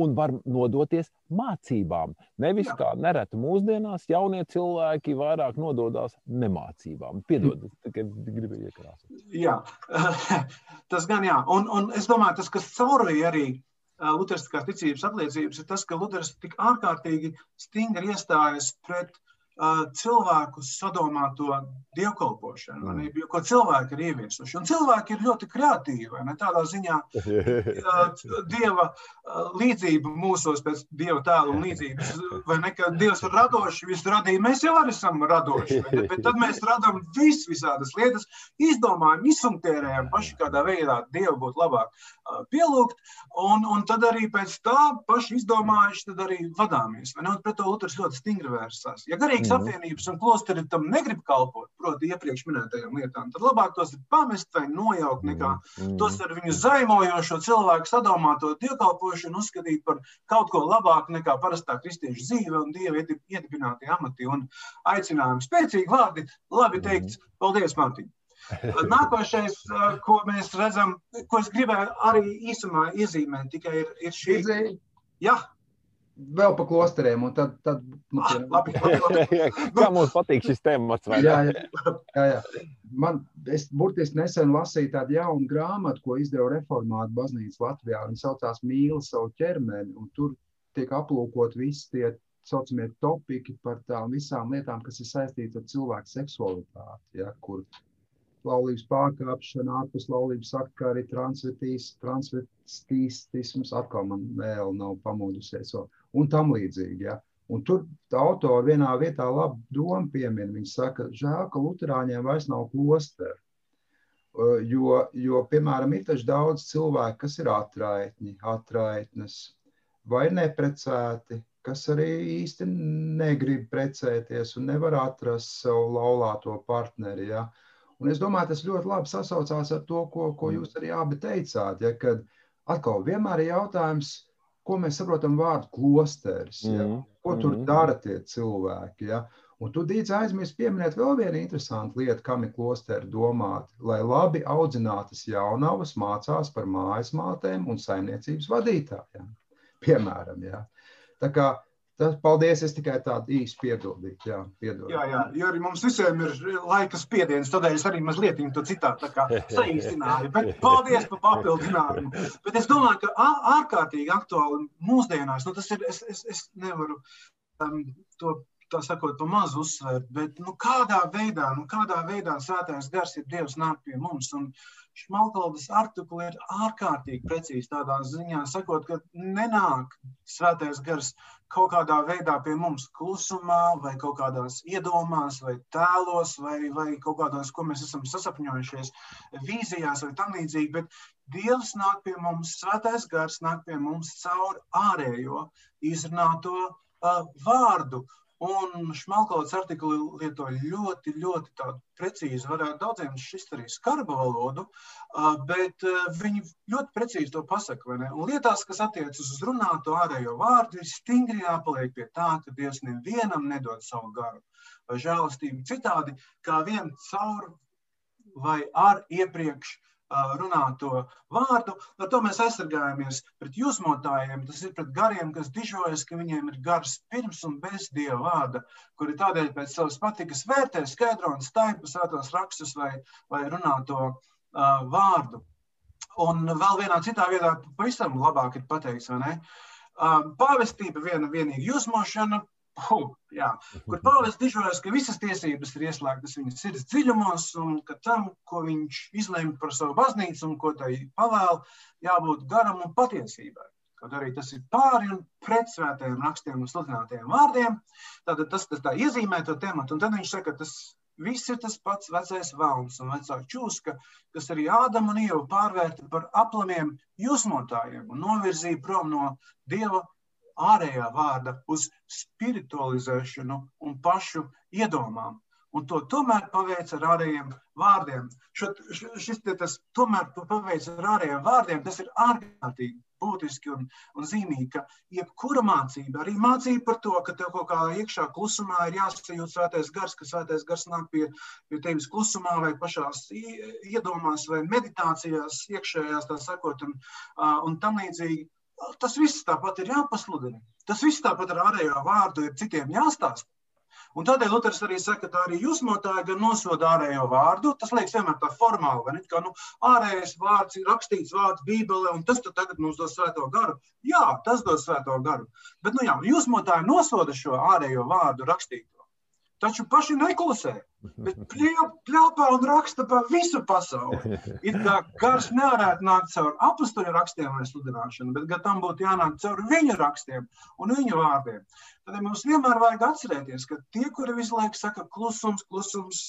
[SPEAKER 2] un var nodoties mācībām. Nevis Jā. kā nereti mūsdienās, jaunie cilvēki vairāk nododas nemācībām. Piedod, tikai gribēju iekrāsot.
[SPEAKER 3] Jā, tas gan jā. Un, un es domāju, tas, kas caurvīja arī Lutheriskās ticības apliecības, ir tas, ka Luthers tik ārkārtīgi stingri iestājas pret cilvēku sadomāto dievkalpošanu, mm. ne, ko cilvēki ir ieviesuši. Un cilvēki ir ļoti kreatīvi. Ne, tādā ziņā dieva līdzība mūsos pēc dieva tēla un līdzības, vai ne, ka dievs ir radošs, visu radīja, mēs jau arī esam radoši. Ne, bet tad mēs radām vis, visādas lietas, izdomājam, izfunkcionējam paši kādā veidā dievu būtu labāk pielūgt, un, un tad arī pēc tā paši izdomājuši, tad arī vadāmies. Vai ne, un pret to Luters ļoti stingri vērsās. Ja garīgi garīgas mm. apvienības un klosteri tam negrib kalpot, proti, iepriekš minētajām lietām, tad labāk tos ir pamest vai nojaukt, nekā mm. tos ar viņu zaimojošo cilvēku sadomāto dievkalpošanu uzskatīt par kaut ko labāku nekā parastā kristiešu dzīve un dieva iedibinātie amati un aicinājumi. Spēcīgi vārdi, labi teikts. Mm. Paldies, Mārtiņ! Nākošais, ko mēs redzam, ko es gribēju arī īsumā iezīmēt, tikai ir, ir šī. Jā,
[SPEAKER 1] vēl pa klosteriem. Tad, tad,
[SPEAKER 3] nu, ah, labi, labi,
[SPEAKER 2] labi. Kā mums patīk šis temats?
[SPEAKER 1] Jā, jā, jā, jā. Man, es burtiski nesen lasīju tādu jaunu grāmatu, ko izdeva Reformāta baznīca Latvijā. Viņa saucās Mīla savu ķermeni, un tur tiek aplūkot visi tie saucamie topiki par tām visām lietām, kas ir saistītas ar cilvēku seksualitāti, ja, kur laulības pārkāpšana, ārpus laulības akta, arī transvestīstisms, atkal man vēl nav pamodusies, un tam līdzīgi. Ja. Un tur autori vienā vietā labi domu piemin. Viņi saka, žēl, ka luterāņiem vairs nav klosteru. Jo, jo, piemēram, ir taču daudz cilvēku, kas ir atraitņi, atraitnes vai neprecēti, kas arī īsti negrib precēties un nevar atrast savu laulāto partneri. Ja? Uh, Un es domāju, tas ļoti labi sasaucās ar to, ko, ko mm. jūs arī abi teicāt. Ja, kad atkal vienmēr ir jautājums, ko mēs saprotam vārdu klosteris, ja, mm. ko tur mm. dara tie cilvēki. Ja. Un tu dīdz aizmirst pieminēt vēl vienu interesantu lietu, kam ir klosteri domāti, lai labi audzinātas jaunavas mācās par mājas mātēm un saimniecības vadītājiem. Piemēram, ja. Tā kā Tas, paldies, es tikai tādu īsu piebildīju. Jā, piedod.
[SPEAKER 3] jā, jā, jo arī mums visiem ir laika spiediens, tādēļ es arī mazliet to citātu saīsināju. Bet paldies par papildinājumu. Bet es domāju, ka ārkārtīgi aktuāli mūsdienās, nu tas ir, es, es, es nevaru um, to tā sakot, pa mazu uzsvērt, bet nu, kādā veidā, nu, kādā veidā svētais gars ir Dievs nāk pie mums. Un, Šmalkaldas artikuli ir ārkārtīgi precīzi tādā ziņā, sakot, ka nenāk svētais gars kaut kādā veidā pie mums klusumā, vai kaut kādās iedomās, vai tēlos, vai, vai kaut kādās, ko mēs esam sasapņojušies, vīzijās vai tam līdzīgi, bet Dievs nāk pie mums, svētais gars nāk pie mums caur ārējo izrunāto uh, vārdu. Un Šmalkovs artikli lieto ļoti, ļoti precīzi. Varētu daudziem šis arī skarba valodu, bet viņi ļoti precīzi to pasaka. Un lietās, kas attiecas uz runāto ārējo vārdu, ir stingri jāpaliek pie tā, ka Dievs nevienam nedod savu garu vai žēlastību citādi, kā vien caur vai ar iepriekš runāto vārdu. Ar to mēs aizsargājamies pret jūsmotājiem. Tas ir pret gariem, kas dižojas, ka viņiem ir gars pirms un bez dieva vārda, kuri tādēļ pēc savas patikas vērtē skaidro un staipu svētos rakstus vai, vai runāto uh, vārdu. Un vēl vienā citā vietā pavisam labāk ir pateikts, vai ne? Uh, pāvestība viena vienīga jūsmošana, Oh, jā, kur Pāvils dižojas, ka visas tiesības ir ieslēgtas viņa sirds dziļumos, un ka tam, ko viņš izlēma par savu baznīcu un ko tai pavēl, jābūt garam un patiesībai. Kaut arī tas ir pāri un pret svētajiem rakstiem un sludinātajiem vārdiem. Tātad tas, tas tā iezīmē to tematu, un tad viņš saka, ka tas viss ir tas pats vecais valns un vecā čūska, kas arī Ādamu un Ievu pārvērta par aplamiem jūsmotājiem un novirzīja prom no Dieva ārējā vārda uz spiritualizēšanu un pašu iedomām un to tomēr paveic ar ārējiem vārdiem. Šo, šis tas tomēr to paveic ar ārējiem vārdiem, tas ir ārkārtīgi būtiski un, un zīmīgi, ka jebkura mācība, arī mācība par to, ka tev kaut kā iekšā klusumā ir jāsajūt svētais gars, ka svētais gars nāk pie, pie tevis klusumā vai pašās iedomās vai meditācijās iekšējās, tā sakot, un, un tam līdzīgi. Tas viss tāpat ir jāpasludina. Tas viss tāpat ar ārējo vārdu ir citiem jāstāsta. Un tādēļ Luters arī saka, ka arī jūsmotāji gan nosoda ārējo vārdu. Tas liekas vienmēr tā formāli, vai ne? Kā nu, ārējais vārds ir rakstīts vārds Bībelē, un tas tagad mums dos svēto garu. Jā, tas dos svēto garu. Bet, nu jā, jūsmotāji nosoda šo ārējo vārdu rakstīto. Taču paši neklusē, bet pļāpā un raksta pa visu pasauli. It kā gars nevarētu nākt caur apakstuļu rakstiem vai sludināšanu, bet tam būtu jānāk caur viņu rakstiem un viņu vārdiem. Tad mums vienmēr vajag atcerēties, ka tie, kuri visu laiku saka, klusums, klusums,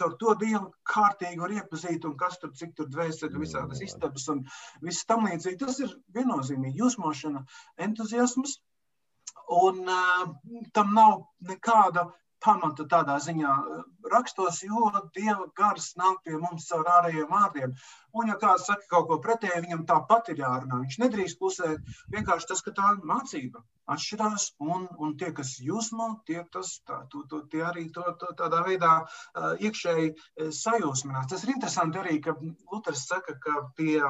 [SPEAKER 3] caur to dievu kārtīgi var iepazīt, un kas tur cik tur dvēseli, visādas istabas un viss tam līdzīgi, tas ir viennozīmīgi jūsmošana, entuziasms. Un uh, tam nav nekāda pamata tādā ziņā eh, rakstos, jo Dieva gars nāk pie mums caur ārējiem vārdiem. Un, ja kāds saka kaut ko pretēji, viņam tāpat ir jārunā. Viņš nedrīkst klusēt. Vienkārši tas, ka tā mācība atšķirās, un, un tie, kas jūsmo, tie, tas, tā, to, to, tie arī to, to tādā veidā uh, iekšēji uh, sajūsminās. Tas ir interesanti arī, ka Luters saka, ka pie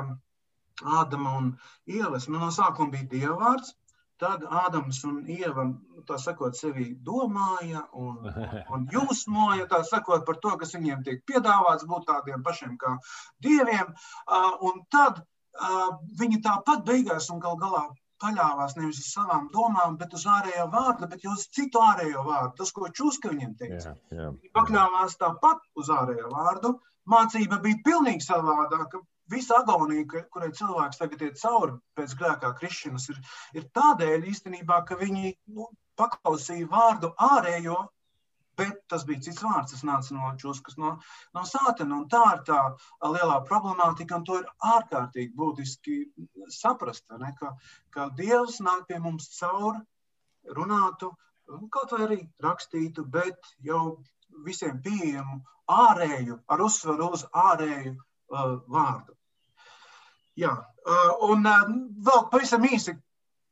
[SPEAKER 3] Ādama un Ievas nu, no sākuma bija Dieva vārds, Tad Ādams un Ieva, tā sakot, sevi domāja un, un jūsmoja, sakot, par to, kas viņiem tiek piedāvāts, būt tādiem pašiem kā dieviem. Un tad viņi tāpat beigās un gal galā paļāvās nevis uz savām domām, bet uz ārējo vārdu, bet uz citu ārējo vārdu. Tas, ko Čuska viņiem teica. Jā, jā. Viņi pakļāvās tāpat uz ārējo vārdu. Mācība bija pilnīgi savādāka visa agonija, kurai cilvēks tagad iet cauri pēc grēkā krišanas, ir, ir tādēļ īstenībā, ka viņi nu, paklausīja vārdu ārējo, bet tas bija cits vārds, tas nāca no čuskas, no, no sātena. Tā ir tā lielā problemātika, un to ir ārkārtīgi būtiski saprast, ne, ka, ka Dievs nāk pie mums cauri, runātu, kaut vai arī rakstītu, bet jau visiem pieejamu ārēju, ar uzsvaru uz ārēju uh, vārdu. Jā, un vēl pavisam īsi.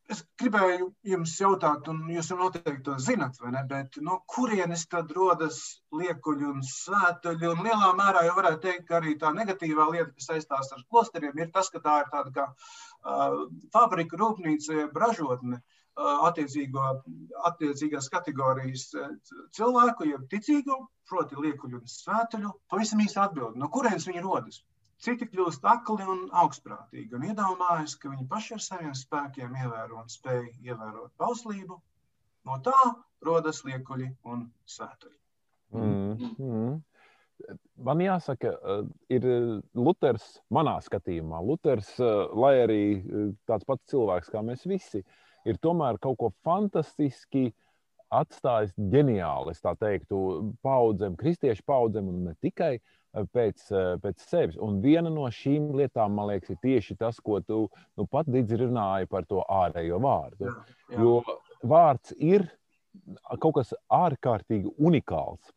[SPEAKER 3] Es gribēju jums jautāt, un jūs jau noteikti to zinat, vai ne? Bet no kurienes tad rodas liekuļi un svētuļi? Un lielā mērā jau varētu teikt, ka arī tā negatīvā lieta, kas saistās ar klosteriem, ir tas, ka tā ir tāda kā uh, fabrika, rūpnīca, ražotne uh, attiecīgās kategorijas cilvēku, jeb ticīgo, proti liekuļu un svētuļu. Pavisam īsti atbildi, no kurienes viņi rodas? Citi kļūst akli un augstprātīgi un iedomājas, ka viņi paši ar saviem spēkiem ievēro un spēj ievērot bauslību. No tā rodas liekuļi un svētuļi.
[SPEAKER 2] Mm, mm. Man jāsaka, eh, ir Luters, manā skatījumā, Luters, eh, lai arī eh, tāds pats cilvēks kā mēs visi, ir tomēr kaut ko fantastiski atstājis ģeniāli, es tā teiktu, paudzēm, kristiešu paudzēm un ne tikai. Uh, pēc, pēc sevis. Un viena no šīm lietām, man liekas, ir tieši tas, ko tu nu, pat runāji par to ārējo vārdu. Jā, jā. Jo vārds ir kaut kas ārkārtīgi unikāls.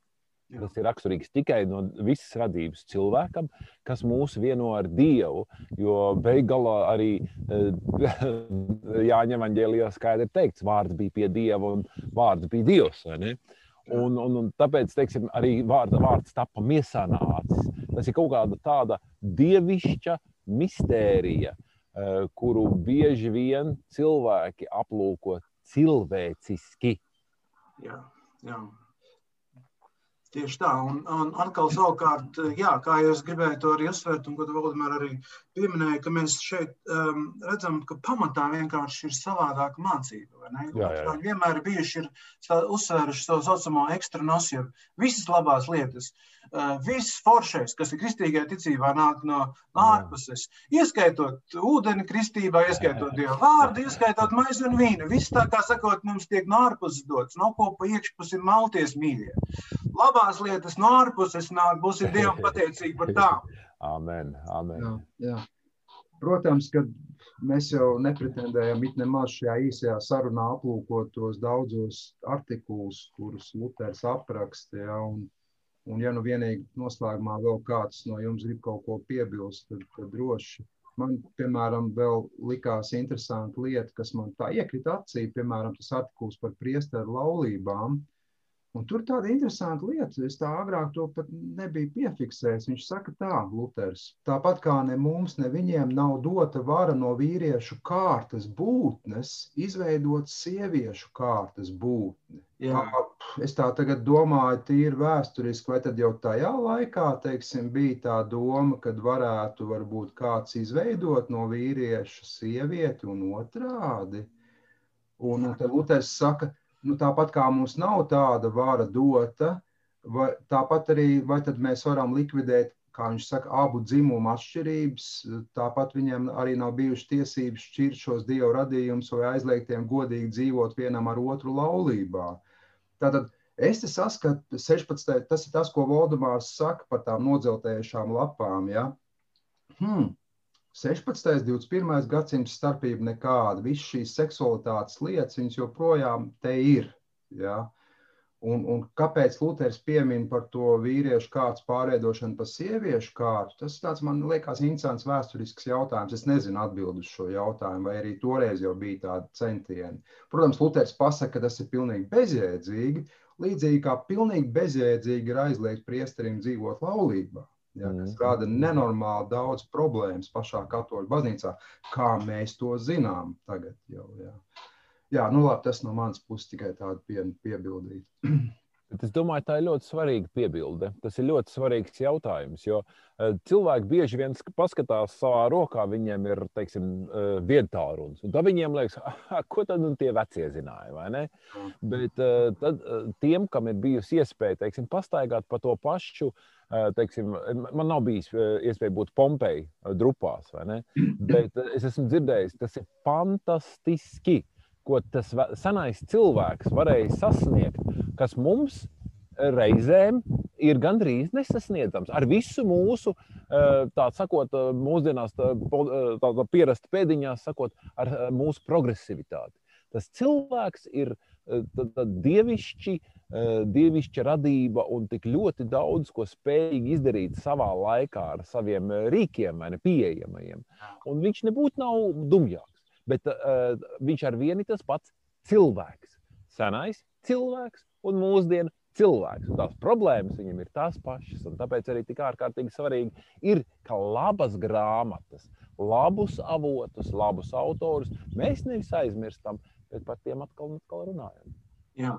[SPEAKER 2] Jā. Tas ir raksturīgs tikai no visas radības cilvēkam, kas mūs vieno ar Dievu. Jo beigās arī Jāņa Evangelijā skaidri teikts, vārds bija pie Dieva un vārds bija Dievs. Un, un, un tāpēc teiksim, arī vārda, vārds tapa miesā nācis. Tas ir kaut kāda tāda dievišķa mistērija, eh, kuru bieži vien cilvēki aplūko cilvēciski.
[SPEAKER 3] Jā, jā. Tieši tā, un, un atkal savukārt, jā, kā jau es gribēju to arī uzsvērt, un ko tu Valdemār arī pieminēja, ka mēs šeit um, redzam, ka pamatā vienkārši ir savādāka mācība? Jā, jā. Vienmēr bijuši ir uzsvēruši to saucamo ekstra nosju, visas labās lietas. Uh, viss foršais, kas ir kristīgajā ticībā, nāk no ārpuses. Ieskaitot ūdeni kristībā, ieskaitot dievu vārdu, ieskaitot maizi un vīnu. Viss tā kā sakot, mums tiek no ārpuses dots, no ko pa iekšpusi malties mīļie. Labās lietas no ārpuses nāk, būsim dievam pateicīgi par tām.
[SPEAKER 2] Amen, amen.
[SPEAKER 1] Jā, jā. Protams, ka mēs jau nepretendējam it nemaz šajā īsajā sarunā aplūkot tos daudzos artikulus, kurus Luters apraksta. Ja, un, un ja nu vienīgi noslēgumā vēl kāds no jums grib kaut ko piebilst, tad, tad droši. Man, piemēram, vēl likās interesanta lieta, kas man tā iekrita acī, piemēram, tas artikuls par priesteru laulībām. Uh, Un tur tāda interesanta lieta, es tā agrāk to pat nebiju piefiksējis. Viņš saka, tā, Luters, tāpat kā ne mums, ne viņiem nav dota vara no vīriešu kārtas būtnes, izveidot sieviešu kārtas būtni. Jā. Es tā tagad domāju, tīri vēsturiski, vai tad jau tajā laikā, teiksim, bija tā doma, kad varētu varbūt kāds izveidot no vīrieša sievieti un otrādi. Un tad Luters saka, nu, tāpat kā mums nav tāda vara dota, vai, tāpat arī mēs varam likvidēt, kā viņš saka, abu dzimumu atšķirības. Tāpat viņiem arī nav bijušas tiesības šķirt šos dievu radījumus vai aizliegt tiem godīgi dzīvot vienam ar otru laulībā. Tātad es saskatu 16. tas ir tas, ko Valdemārs saka par tām nodzeltējušām lapām. Ja? Hmm. 16. un 21. gadsimta starpība nekāda. Visas šīs seksualitātes lietas, viņas joprojām te ir. Ja? Un, un kāpēc Luters piemin par to vīriešu kārtas pārveidošanu par sieviešu kārtu? Tas tāds, man liekas, interesants vēsturisks jautājums. Es nezinu atbildi uz šo jautājumu, vai arī toreiz jau bija tādi centieni. Protams, Luters pasaka, ka tas ir pilnīgi bezjēdzīgi, līdzīgi kā pilnīgi bezjēdzīgi ir aizliegt priesterim dzīvot laulībā ja, kas mm. rada nenormāli daudz problēmas pašā katoļu baznīcā, kā mēs to zinām tagad. Jau, jā. jā, nu labi, tas no manas puses tikai tādu pie, piebildīt.
[SPEAKER 2] Bet es domāju, tā ir ļoti svarīga piebilde. Tas ir ļoti svarīgs jautājums, jo uh, cilvēki bieži vien paskatās savā rokā, viņiem ir teiksim, uh, viedtāruns. Tad viņiem liekas, ah, ko tad nu tie vecie zināja. Mm. Bet uh, tad, tiem, kam ir bijusi iespēja teiksim, pastaigāt pa to pašu, teiksim, man nav bijis iespēja būt Pompeja drupās, bet es esmu dzirdējis, tas ir fantastiski ko tas senais cilvēks varēja sasniegt, kas mums reizēm ir gandrīz nesasniedzams. Ar visu mūsu, eh, tā sakot, eh, mūsdienās, eh, tā pierasta pēdiņās, sakot, ar mūsu progresivitāti. Tas cilvēks ir dievišķi, dievišķa radība un tik ļoti daudz ko spējīgi izdarīt savā laikā ar saviem rīkiem, vai ne pieejamajiem. Un viņš nebūtu nav dumjāks bet uh, viņš ar vienu tas pats cilvēks. Senais cilvēks un mūsdienu cilvēks. Un tās problēmas viņam ir tās pašas. Tāpēc arī tik ārkārtīgi svarīgi ir, ka labas grāmatas, labus avotus, labus autorus mēs nevis aizmirstam, bet par tiem atkal un atkal runājam.
[SPEAKER 3] Jā.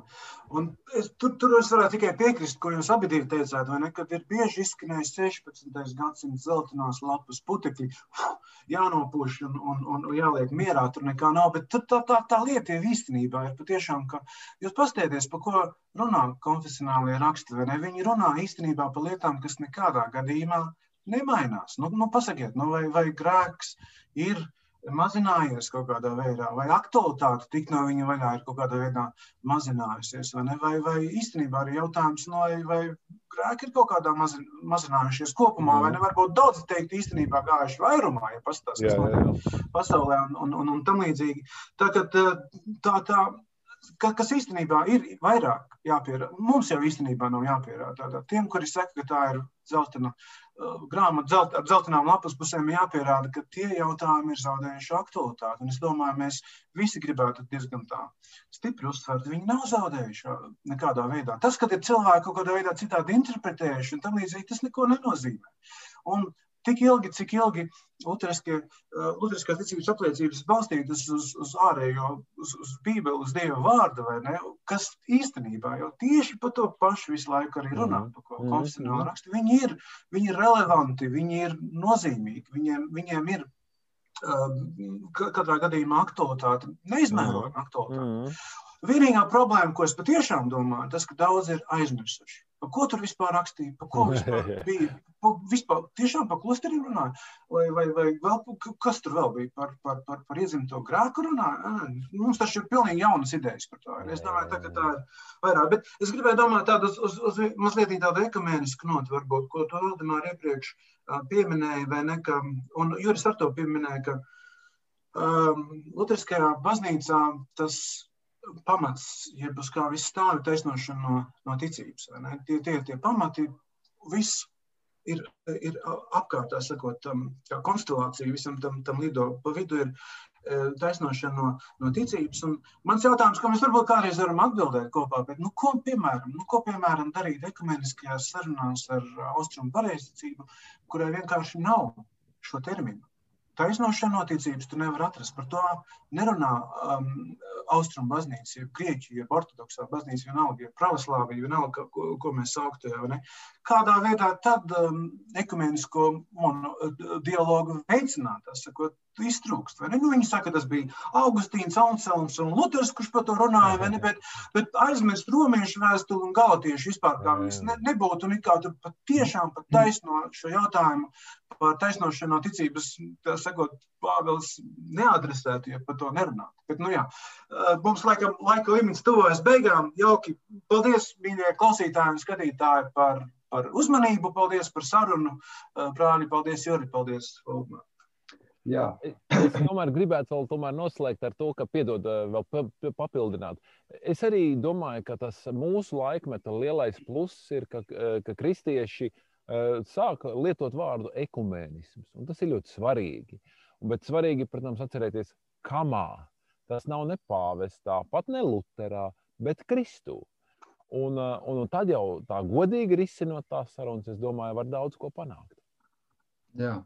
[SPEAKER 3] Un es, tur, tur es varētu tikai piekrist, ko jūs abi teicāt, vai ne? Kad ir bieži izskanējis 16. gadsimta zeltainās lapas putekļi, jānopūš un, un, un jāliek mierā, tur nekā nav. Bet tā, tā, tā lieta jau īstenībā ir patiešām, ka jūs pastieties, pa ko runā konfesionālie raksti, vai ne? Viņi runā īstenībā par lietām, kas nekādā gadījumā nemainās. Nu, nu pasakiet, nu, vai, vai grēks ir mazinājies kaut kādā veidā, vai aktualitāte tik no viņa vaļā ir kaut kādā veidā mazinājusies, vai, ne? vai, vai īstenībā arī jautājums, no, vai, vai grēki ir kaut kādā mazin, mazinājušies kopumā, vai ne? Varbūt daudz teikt īstenībā gājuši vairumā, ja pastāstās, kas notiek pasaulē un, un, un, un tam līdzīgi. Tā, tā, tā, tā ka, kas īstenībā ir vairāk jāpierāda. Mums jau īstenībā nav jāpierāda. Tiem, kuri saka, ka tā ir zeltaina uh, grāmata, zelt, ar zeltainām lapas pusēm, jāpierāda, ka tie jautājumi ir zaudējuši aktualitāti. Un es domāju, mēs visi gribētu diezgan tā stipri uzsvērt, viņi nav zaudējuši nekādā veidā. Tas, ka ir cilvēki kaut kādā veidā citādi interpretējuši, un tam līdzīgi tas neko nenozīmē. Un tik ilgi, cik ilgi luteriskās uh, ticības apliecības balstītas uz, uz ārējo, uz, uz Bībeli, uz Dieva vārdu, ne, kas īstenībā jau tieši par to pašu visu laiku arī runā, mm. par ko mhm. konfesionāli raksta. Viņi ir, viņi ir relevanti, viņi ir nozīmīgi, viņiem, viņiem ir uh, katrā gadījumā aktualitāte, neizmērojama aktualitāte. Vienīgā problēma, ko es patiešām domāju, tas, ka daudz ir aizmirsuši. Pa ko tur vispār rakstīja? Pa ko vispār bija? Pa, vispār, tiešām par klosteriem runāja? Vai, vai, vai vēl, kas tur vēl bija? Par, par, par, par iedzimto grēku runāja? Mums taču ir pilnīgi jaunas idejas par to. Es domāju, tā, ka tā ir vairāk. Bet es gribēju domāt tādu uz, uz, uz mazliet tādu ekumēnisku notu, varbūt, ko to Valdemāri iepriekš pieminēja, vai ne, ka, un Juris ar to pieminēja, ka um, Lutriskajā baznīcā tas pamats, jeb uz kā viss stāv, ir taisnošana no, no ticības. Tie, tie ir tie pamati, viss ir, ir apkārt, sakot, tam, kā konstelācija visam tam, tam lido. Pa vidu ir e, taisnošana no, no ticības. Un mans jautājums, ko mēs varbūt kādreiz varam atbildēt kopā, bet, nu, ko, piemēram, nu, ko, piemēram, darīt ekumeniskajās sarunās ar austrumu pareizticību, kurai vienkārši nav šo terminu? Taisnošana noticības tu nevar atrast. Par to nerunā um, austrumu baznīca, jeb grieķu, jeb ortodoksā baznīca, vienalga, jeb pravoslāvija, vienalga, ko, ko mēs sauktu. Kādā veidā tad um, ekumenisko un, dialogu veicināt, tas sakot, iztrūkst. Nu, viņi saka, ka tas bija Augustīns, Anselms un Luters, kurš par to runāja, ne, bet, bet aizmirst romiešu vēstuli un galatiešu vispār, kā viņas ne, nebūtu, un kā tur pat tiešām pat taisno šo jautājumu par taisnošanu no ticības, tā sakot, Pāvils neadresētu, ja par to nerunātu. Bet, nu jā, mums laikam laika limits tuvojas beigām. Jauki, paldies, mīļie klausītāji un skatītāji par, par uzmanību, paldies par sarunu. Prāni, paldies, Juri, paldies, Valdemār.
[SPEAKER 2] Jā. es tomēr gribētu vēl tomēr noslēgt ar to, ka, piedod, eh, vēl papildināt. Es arī domāju, ka tas mūsu laikmeta lielais pluss ir, ka, eh, ka kristieši uh, sāk lietot vārdu ekumēnisms. Tas ir ļoti svarīgi. Bet svarīgi, protams, atcerēties, kamā. Tas nav ne pāvestā, pat ne Luterā, bet Kristū. Un, un, un tad jau tā godīgi risinot tās sarunas, es domāju, var daudz ko panākt.
[SPEAKER 1] Jā.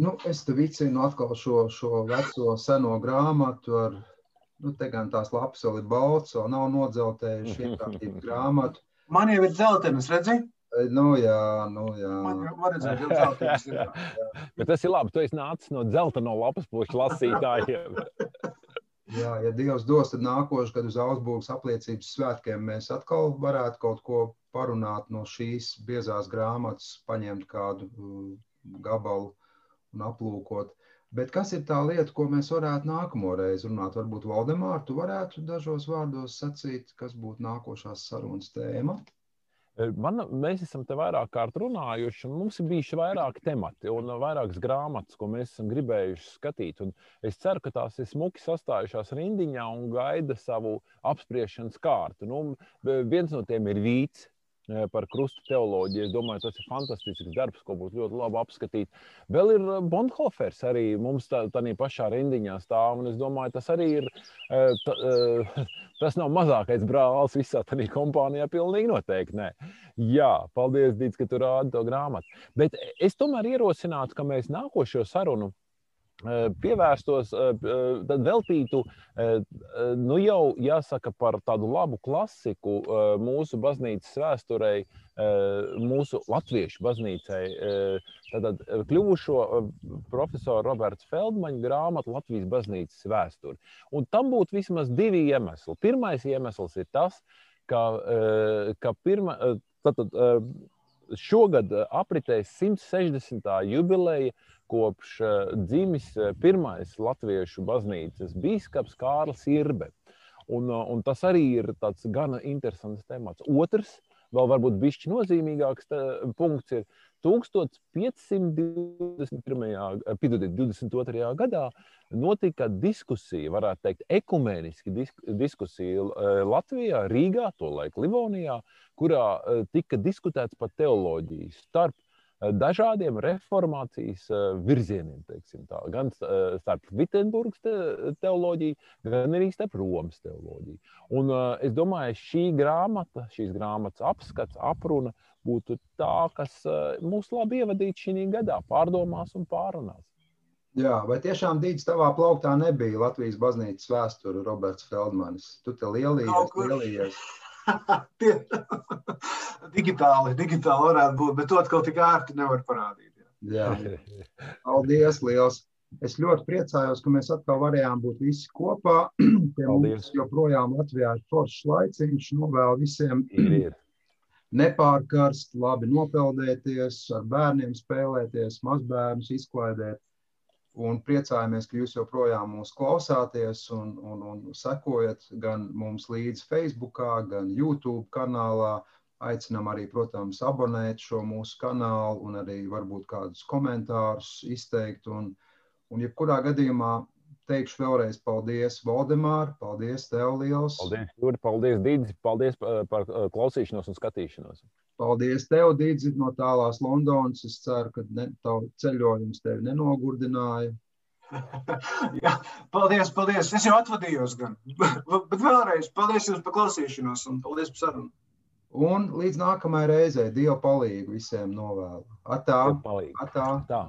[SPEAKER 1] Nu, es te vicinu atkal šo, šo veco seno grāmatu ar, nu, te gan tās lapas vēl ir balts, vēl nav nodzeltējuši vienkārtību grāmatu.
[SPEAKER 3] Man jau ir dzeltenes, redzi?
[SPEAKER 1] Nu, jā, nu, jā.
[SPEAKER 3] Man jau var redzēt, ka dzeltenes ir.
[SPEAKER 2] Bet tas ir labi, tu esi nācis no dzelteno lapas pušu lasītājiem.
[SPEAKER 1] Jā, ja Dievs dos, tad nākošais gadu uz Augsburgas apliecības svētkiem mēs atkal varētu kaut ko parunāt no šīs biezās grāmatas, paņemt kādu uh, gabalu un aplūkot. Bet kas ir tā lieta, ko mēs varētu nākamo reizi runāt? Varbūt Valdemār, tu varētu dažos vārdos sacīt, kas būtu nākošās sarunas tēma?
[SPEAKER 2] E, man, mēs esam te vairāk kārt runājuši, un mums ir bijuši vairāki temati un vairākas grāmatas, ko mēs esam gribējuši skatīt. Un es ceru, ka tās ir smuki sastājušās rindiņā un gaida savu apspriešanas kārtu. Nu, viens no tiem ir Vīts, par krustu teoloģiju. Es domāju, tas ir fantastisks darbs, ko būtu ļoti labi apskatīt. Vēl ir Bonhofers arī mums tā, tādā pašā rindiņā stāv. Es domāju, tas arī ir. Ta, tas nav mazākais brālis visā tajā kompānijā. Pilnīgi noteikti. Nē. Jā, paldies, Dīts, ka tu rādi to grāmatu. Bet es tomēr ierosinātu, ka mēs nākošo sarunu pievērstos, eh, eh, tad veltītu, nu jau jāsaka, par tādu labu klasiku mūsu baznīcas vēsturei, mūsu latviešu baznīcai, tad kļuvušo profesoru Roberts Feldmaņa grāmatu Latvijas baznīcas vēsturi. Un tam būtu vismaz divi iemesli. Pirmais iemesls ir tas, ka, ka pirma, tātad, šogad apritēs 160. jubileja kopš eh, dzimis eh, pirmais latviešu baznīcas biskups Kārlis Irbe. Un, eh, un tas arī ir tāds gana interesants temats. Otrs, vēl varbūt bišķi nozīmīgāks punkts ir 1522. gadā notika diskusija, varētu teikt, ekumēniski disk, diskusija Latvijā, Rīgā, tolaik Livonijā, kurā tika diskutēts par teoloģiju starp dažādiem reformācijas eh, virzieniem, tā, gan eh, starp Vitsenburgas teoloģiju, gan arī starp Romas teoloģiju. Un eh, es domāju, šī grāmata, šīs grāmatas apskats, apruna būtu tā, kas mūs labi ievadītu šī gadā, pārdomās un pārunās.
[SPEAKER 1] Jā, vai tiešām Dīdis tavā plauktā nebija Latvijas baznīcas vēsture, Roberts Feldmanis? Tu te lielījies, lielījies.
[SPEAKER 3] digitāli, digitāli varētu būt, bet to atkal tik ērti nevar parādīt.
[SPEAKER 1] Jā. jā. Paldies, liels! Es ļoti priecājos, ka mēs atkal varējām būt visi kopā. Pie
[SPEAKER 2] Paldies.
[SPEAKER 1] mums joprojām Latvijā ir foršs laiciņš. Novēl visiem
[SPEAKER 2] Ir, ir.
[SPEAKER 1] nepārkarst, labi nopeldēties, ar bērniem spēlēties, mazbērnus izklaidēt. Un priecājamies, ka jūs joprojām mūs klausāties un, un, un sekojat gan mums līdzi Facebook, gan YouTube kanālā. Aicinām arī, protams, abonēt šo mūsu kanālu un arī varbūt kādus komentārus izteikt. Un, un jebkurā gadījumā teikšu vēlreiz paldies, Valdemār, paldies tev liels.
[SPEAKER 2] Paldies, Juri, paldies, Dīdzi, paldies par, par uh, klausīšanos un skatīšanos.
[SPEAKER 1] Paldies tev, Dīdzi, no tālās Londonas. Es ceru, ka ne, tavu ceļojums tevi nenogurdināja.
[SPEAKER 3] Jā, paldies, paldies. Es jau atvadījos gan. Bet vēlreiz paldies jums par klausīšanos un paldies par sarunu.
[SPEAKER 1] Un līdz nākamajai reizei Dievu palīgu visiem novēlu. Atā, atā.
[SPEAKER 2] Tā.